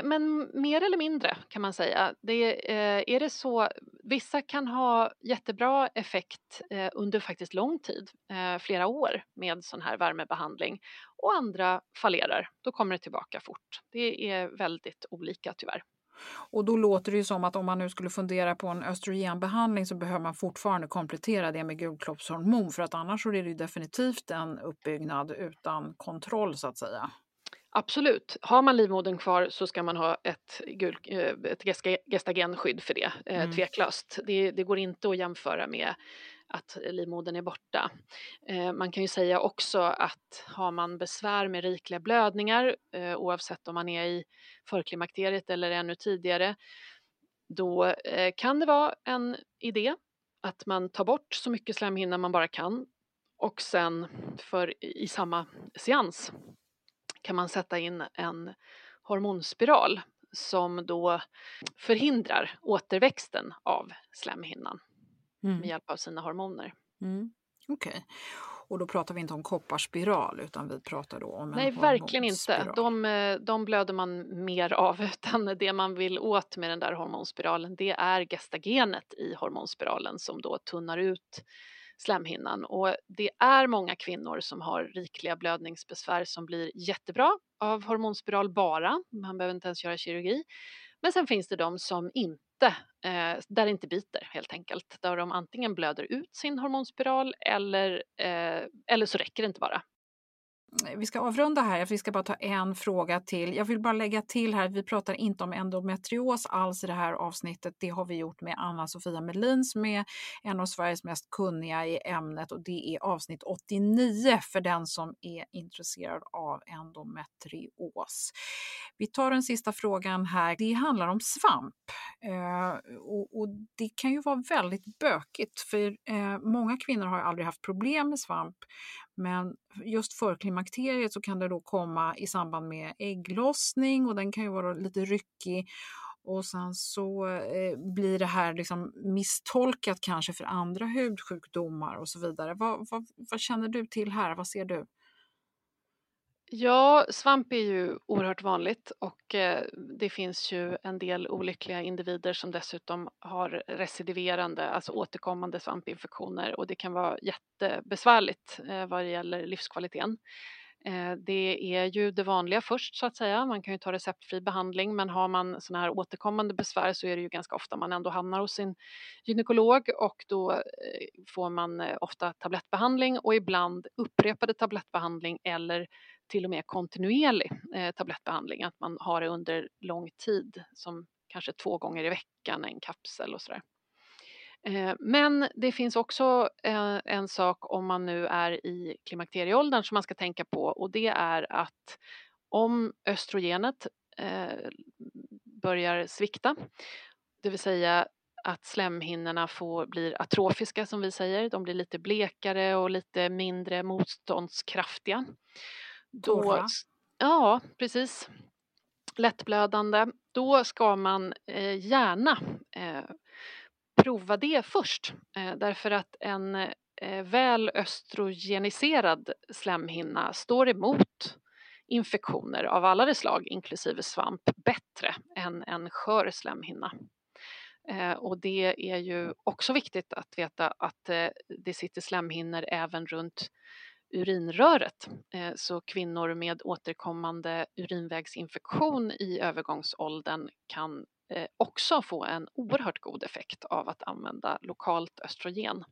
men mer eller mindre kan man säga. Det, eh, är det så, vissa kan ha jättebra effekt eh, under faktiskt lång tid, eh, flera år med sån här värmebehandling och andra fallerar. Då kommer det tillbaka fort. Det är väldigt olika tyvärr. Och då låter det ju som att om man nu skulle fundera på en östrogenbehandling så behöver man fortfarande komplettera det med gulkroppshormon för att annars så är det ju definitivt en uppbyggnad utan kontroll så att säga. Absolut. Har man livmodern kvar så ska man ha ett, gul, eh, ett gestagenskydd för det, eh, mm. tveklöst. Det, det går inte att jämföra med att livmodern är borta. Eh, man kan ju säga också att har man besvär med rikliga blödningar eh, oavsett om man är i förklimakteriet eller ännu tidigare då eh, kan det vara en idé att man tar bort så mycket slemhinna man bara kan och sen för i samma seans kan man sätta in en hormonspiral som då förhindrar återväxten av slemhinnan mm. med hjälp av sina hormoner. Mm. Okej. Okay. Och då pratar vi inte om kopparspiral utan vi pratar då om en Nej, verkligen inte. De, eh, de blöder man mer av <laughs> utan det man vill åt med den där hormonspiralen det är gestagenet i hormonspiralen som då tunnar ut slemhinnan och det är många kvinnor som har rikliga blödningsbesvär som blir jättebra av hormonspiral bara, man behöver inte ens göra kirurgi. Men sen finns det de som inte eh, där det inte biter helt enkelt. Där de antingen blöder ut sin hormonspiral eller, eh, eller så räcker det inte bara Eh, vi ska avrunda här, vi ska bara ta en fråga till. Jag vill bara lägga till här, vi pratar inte om endometrios alls i det här avsnittet. Det har vi gjort med Anna-Sofia Melin som är en av Sveriges mest kunniga i ämnet och det är avsnitt 89 för den som är intresserad av endometrios. Vi tar den sista frågan här. Det handlar om svamp eh, och, och, det kan ju vara väldigt bökigt för eh, många kvinnor har aldrig haft problem med svamp men just för klimakteriet så kan det då komma i samband med ägglossning och den kan ju vara lite ryckig och sen så eh, blir det här liksom misstolkat kanske för andra hudsjukdomar och så vidare. Vad, vad, vad känner du till här? Vad ser du? Ja, svamp är ju oerhört vanligt och eh, det finns ju en del olyckliga individer som dessutom har recidiverande, alltså återkommande svampinfektioner och det kan vara jättebesvärligt eh, vad det gäller livskvaliteten. Eh, det är ju det vanliga först så att säga, man kan ju ta receptfri behandling men har man sådana här återkommande besvär så är det ju ganska ofta man ändå hamnar hos sin gynekolog och då får man ofta tablettbehandling och ibland upprepade tablettbehandling eller till och med kontinuerlig eh, tablettbehandling, att man har det under lång tid som kanske två gånger i veckan, en kapsel och sådär. Eh, men det finns också eh, en sak om man nu är i klimakterieåldern som man ska tänka på och det är att om östrogenet eh, börjar svikta, det vill säga att slemhinnorna får, blir atrofiska som vi säger, de blir lite blekare och lite mindre motståndskraftiga. Torra? Ja, precis. Lättblödande. Då ska man eh, gärna eh, prova det först eh, därför att en eh, väl östrogeniserad slemhinna står emot infektioner av alla de slag, inklusive svamp, bättre än en skör slemhinna. Eh, och det är ju också viktigt att veta att eh, det sitter slemhinnor även runt urinröret. Eh, så kvinnor med återkommande urinvägsinfektion i övergångsåldern kan eh, också få en oerhört god effekt av att använda lokalt östrogen.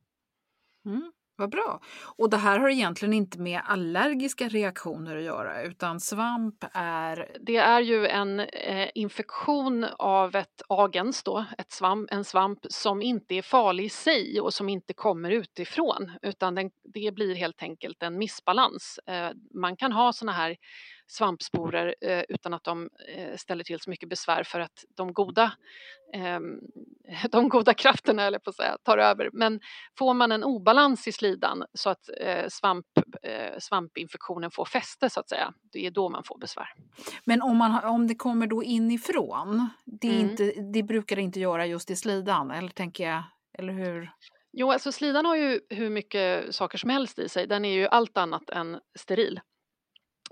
Mm. Vad bra. Och det här har egentligen inte med allergiska reaktioner att göra utan svamp är... Det är ju en eh, infektion av ett agens då, ett svamp, en svamp som inte är farlig i sig och som inte kommer utifrån utan den, det blir helt enkelt en missbalans. Eh, man kan ha såna här svampsporer eh, utan att de eh, ställer till så mycket besvär för att de goda, eh, <laughs> de goda krafterna eller på att säga, tar över. Men får man en obalans i slidan så att eh, svamp, svampinfektionen får fäste så att säga, det är då man får besvär. Men om, man, om det kommer då inifrån, det, mm. inte, det brukar det inte göra just i slidan, eller tänker jag, eller hur? Jo, alltså slidan har ju hur mycket saker som helst i sig. Den är ju allt annat än steril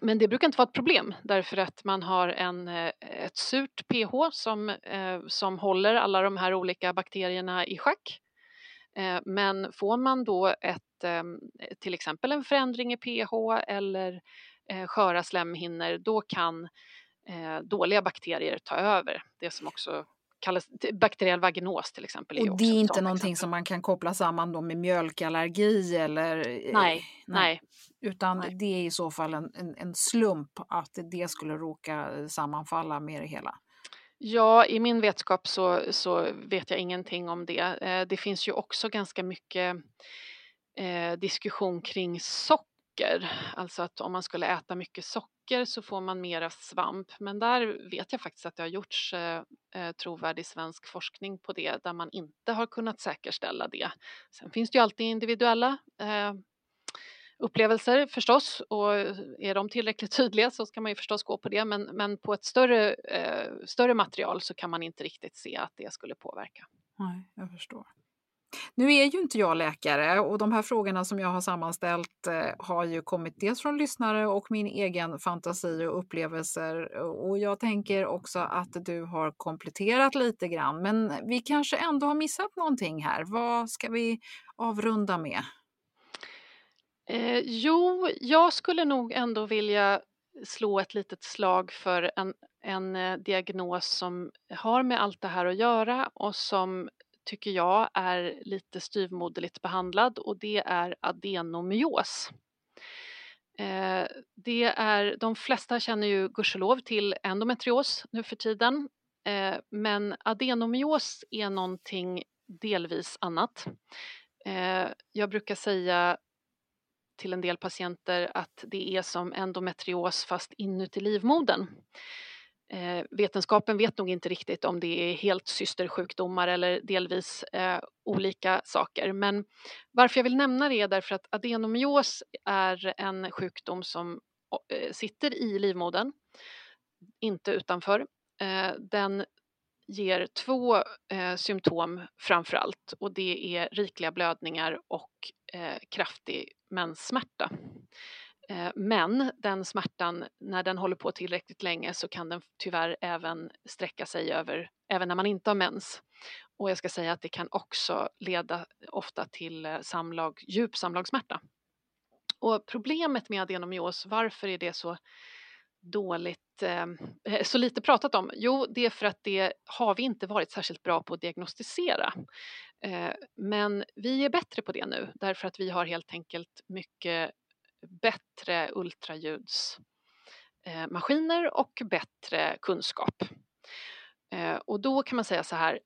men det brukar inte vara ett problem därför att man har en, eh, ett surt pH som, eh, som håller alla de här olika bakterierna i schack. Eh, men får man då ett, eh, till exempel en förändring i pH eller eh, sköra slemhinnor då kan eh, dåliga bakterier ta över. Det som också kallas bakteriell vaginos till exempel. Och det är inte någonting exempel. som man kan koppla samman då med mjölkallergi eller? Nej, nej. nej. Utan nej. det är i så fall en, en, en, slump att det skulle råka sammanfalla med det hela? Ja, i min vetskap så, så vet jag ingenting om det. Eh, det finns ju också ganska mycket eh, diskussion kring socker, alltså att om man skulle äta mycket socker så får man mera svamp. Men där vet jag faktiskt att det har gjorts eh, eh, trovärdig svensk forskning på det där man inte har kunnat säkerställa det. Sen finns det ju alltid individuella eh, upplevelser förstås och är de tillräckligt <laughs> tydliga så ska man ju förstås gå på det men, men på ett större, eh, större material så kan man inte riktigt se att det skulle påverka. Nej, jag förstår. Nu är ju inte jag läkare och de här frågorna som jag har sammanställt eh, har ju kommit dels från lyssnare och min egen fantasi och upplevelser. Och jag tänker också att du har kompletterat lite grann. Men vi kanske ändå har missat någonting här. Vad ska vi avrunda med? Eh, jo, jag skulle nog ändå vilja slå ett litet slag för en, en eh, diagnos som har med allt det här att göra och som tycker jag är lite styvmoderligt behandlad och det är adenomyos. Eh, det är, de flesta känner ju gudskelov till endometrios nu för tiden eh, men adenomyos är någonting delvis annat. Eh, jag brukar säga till en del patienter att det är som endometrios fast inuti livmodern. Eh, vetenskapen vet nog inte riktigt om det är helt systersjukdomar eller delvis eh, olika saker. Men varför jag vill nämna det är därför att adenomyos är en sjukdom som eh, sitter i livmodern, inte utanför. Eh, den ger två eh, symptom framför allt och det är rikliga blödningar och eh, kraftig menssmärta. Eh, men den smärtan, när den håller på tillräckligt länge så kan den tyvärr även sträcka sig över, även när man inte har mens. Och jag ska säga att det kan också leda ofta till eh, samlag, djup samlagssmärta. Och problemet med adenomyos, varför är det så dåligt, eh, eh, så lite pratat om? Jo, det är för att det har vi inte varit särskilt bra på att diagnostisera. Eh, men vi är bättre på det nu därför att vi har helt enkelt mycket bättre ultraljudsmaskiner och bättre kunskap. Eh, och då kan man säga så här,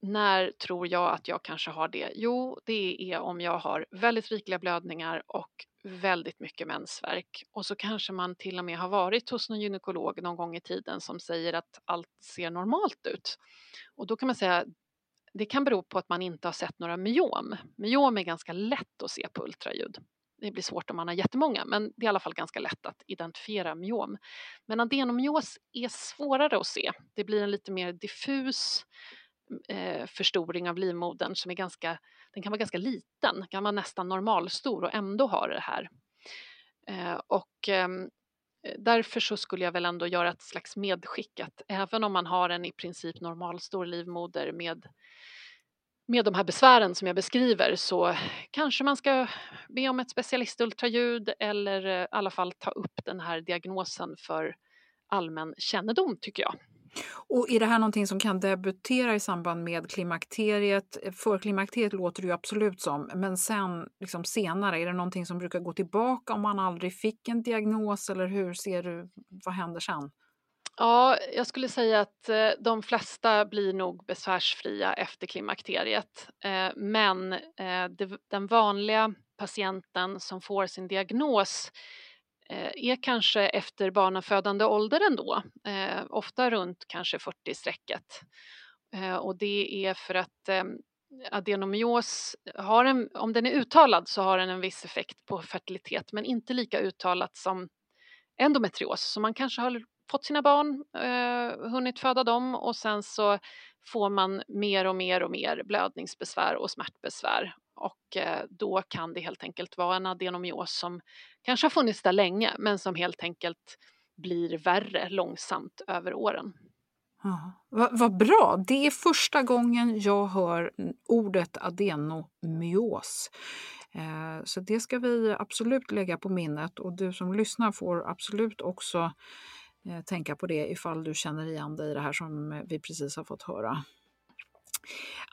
när tror jag att jag kanske har det? Jo, det är om jag har väldigt rikliga blödningar och väldigt mycket mensvärk och så kanske man till och med har varit hos någon gynekolog någon gång i tiden som säger att allt ser normalt ut. Och då kan man säga det kan bero på att man inte har sett några myom. Myom är ganska lätt att se på ultraljud det blir svårt om man har jättemånga, men det är i alla fall ganska lätt att identifiera myom. Men adenomyos är svårare att se. Det blir en lite mer diffus eh, förstoring av livmodern som är ganska, den kan vara ganska liten, kan vara nästan normalstor och ändå ha det här. Eh, och eh, därför så skulle jag väl ändå göra ett slags medskick att även om man har en i princip normalstor livmoder med med de här besvären som jag beskriver så kanske man ska be om ett specialistultraljud eller eh, i alla fall ta upp den här diagnosen för allmän kännedom tycker jag. Och är det här någonting som kan debutera i samband med klimakteriet? För klimakteriet låter det ju absolut som, men sen liksom senare, är det någonting som brukar gå tillbaka om man aldrig fick en diagnos eller hur ser du, vad händer sen? Ja, jag skulle säga att eh, de flesta blir nog besvärsfria efter klimakteriet. Eh, men eh, den vanliga patienten som får sin diagnos är kanske efter barnafödande ålder ändå, ofta runt kanske 40-strecket. Och det är för att adenomyos har en, om den är uttalad så har den en viss effekt på fertilitet men inte lika uttalat som endometrios. Så man kanske har fått sina barn, eh, hunnit föda dem och sen så får man mer och mer och mer blödningsbesvär och smärtbesvär och eh, då kan det helt enkelt vara en adenomios som kanske har funnits där länge men som helt enkelt blir värre långsamt över åren. Ja, vad, vad bra! Det är första gången jag hör ordet adenomyos. Eh, så det ska vi absolut lägga på minnet och du som lyssnar får absolut också Eh, tänka på det ifall du känner igen dig i det här som eh, vi precis har fått höra.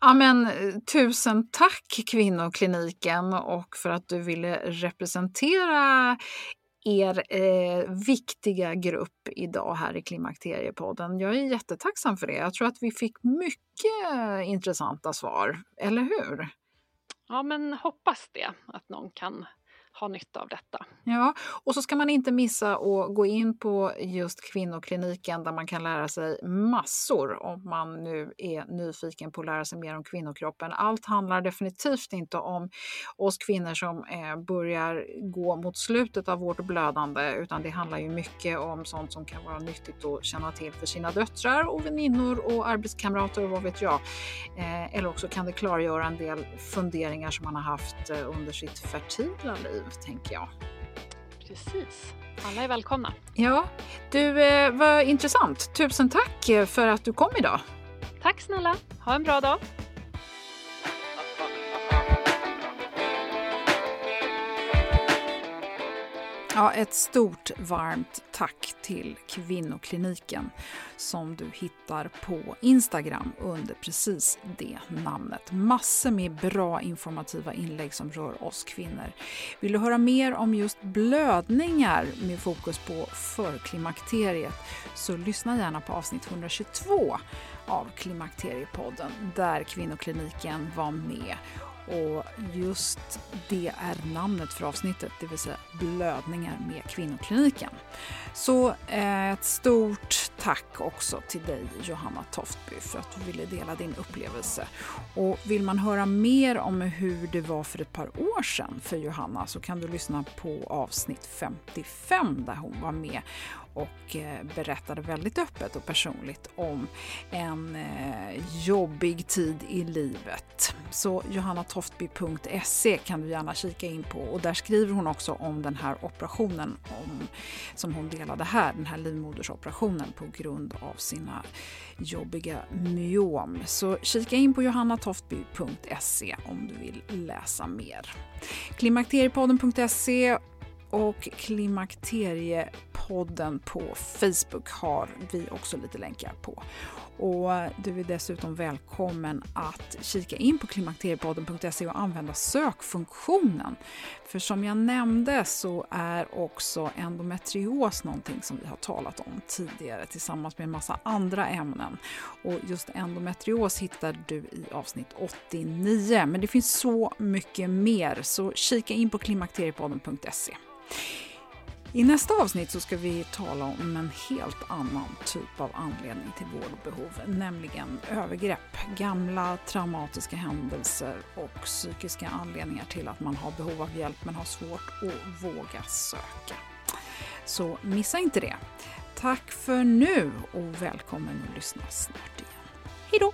Ja, men, eh, tusen tack Kvinnokliniken och för att du ville representera er eh, viktiga grupp idag här i Klimakteriepodden. Jag är jättetacksam för det. Jag tror att vi fick mycket intressanta svar, eller hur? Ja, men hoppas det, att någon kan ha nytta av detta. Ja, och så ska man inte missa att gå in på just kvinnokliniken där man kan lära sig massor om man nu är nyfiken på att lära sig mer om kvinnokroppen. Allt handlar definitivt inte om oss kvinnor som eh, börjar gå mot slutet av vårt blödande utan det handlar ju mycket om sånt som kan vara nyttigt att känna till för sina döttrar och väninnor och arbetskamrater och vad vet jag. Eh, eller också kan det klargöra en del funderingar som man har haft eh, under sitt fertila liv tänker jag. Precis. Alla är välkomna. Ja, du, eh, vad intressant. Tusen tack för att du kom idag. Tack snälla. Ha en bra dag. Ja, ett stort varmt tack till Kvinnokliniken som du hittar på Instagram under precis det namnet. Massor med bra informativa inlägg som rör oss kvinnor. Vill du höra mer om just blödningar med fokus på förklimakteriet så lyssna gärna på avsnitt 122 av Klimakteriepodden där Kvinnokliniken var med och just det är namnet för avsnittet, det vill säga blödningar med Kvinnokliniken. Så eh, ett stort tack också till dig Johanna Toftby för att du ville dela din upplevelse. Och vill man höra mer om hur det var för ett par år sedan för Johanna så kan du lyssna på avsnitt 55 där hon var med och eh, berättade väldigt öppet och personligt om en eh, jobbig tid i livet. Så johannatoftby.se kan du gärna kika in på och där skriver hon också om den här operationen om, som hon delade här, den här livmodersoperationen på grund av sina jobbiga myom. Så kika in på johannatoftby.se om du vill läsa mer. Klimakteriepodden.se och Klimakteriepodden på Facebook har vi också lite länkar på. Och du är dessutom välkommen att kika in på klimakteriepodden.se och använda sökfunktionen. För som jag nämnde så är också endometrios någonting som vi har talat om tidigare tillsammans med en massa andra ämnen. Och just endometrios hittar du i avsnitt 89. Men det finns så mycket mer så kika in på klimakteriepodden.se. I nästa avsnitt så ska vi tala om en helt annan typ av anledning till vårdbehov, nämligen övergrepp, gamla traumatiska händelser och psykiska anledningar till att man har behov av hjälp men har svårt att våga söka. Så missa inte det. Tack för nu och välkommen att lyssna snart igen. Hejdå!